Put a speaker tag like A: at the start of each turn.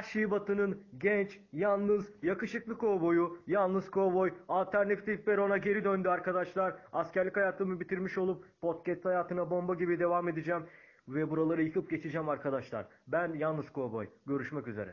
A: Vahşi Batı'nın genç, yalnız, yakışıklı kovboyu, yalnız kovboy, alternatif Peron'a geri döndü arkadaşlar. Askerlik hayatımı bitirmiş olup podcast hayatına bomba gibi devam edeceğim. Ve buraları yıkıp geçeceğim arkadaşlar. Ben yalnız kovboy. Görüşmek üzere.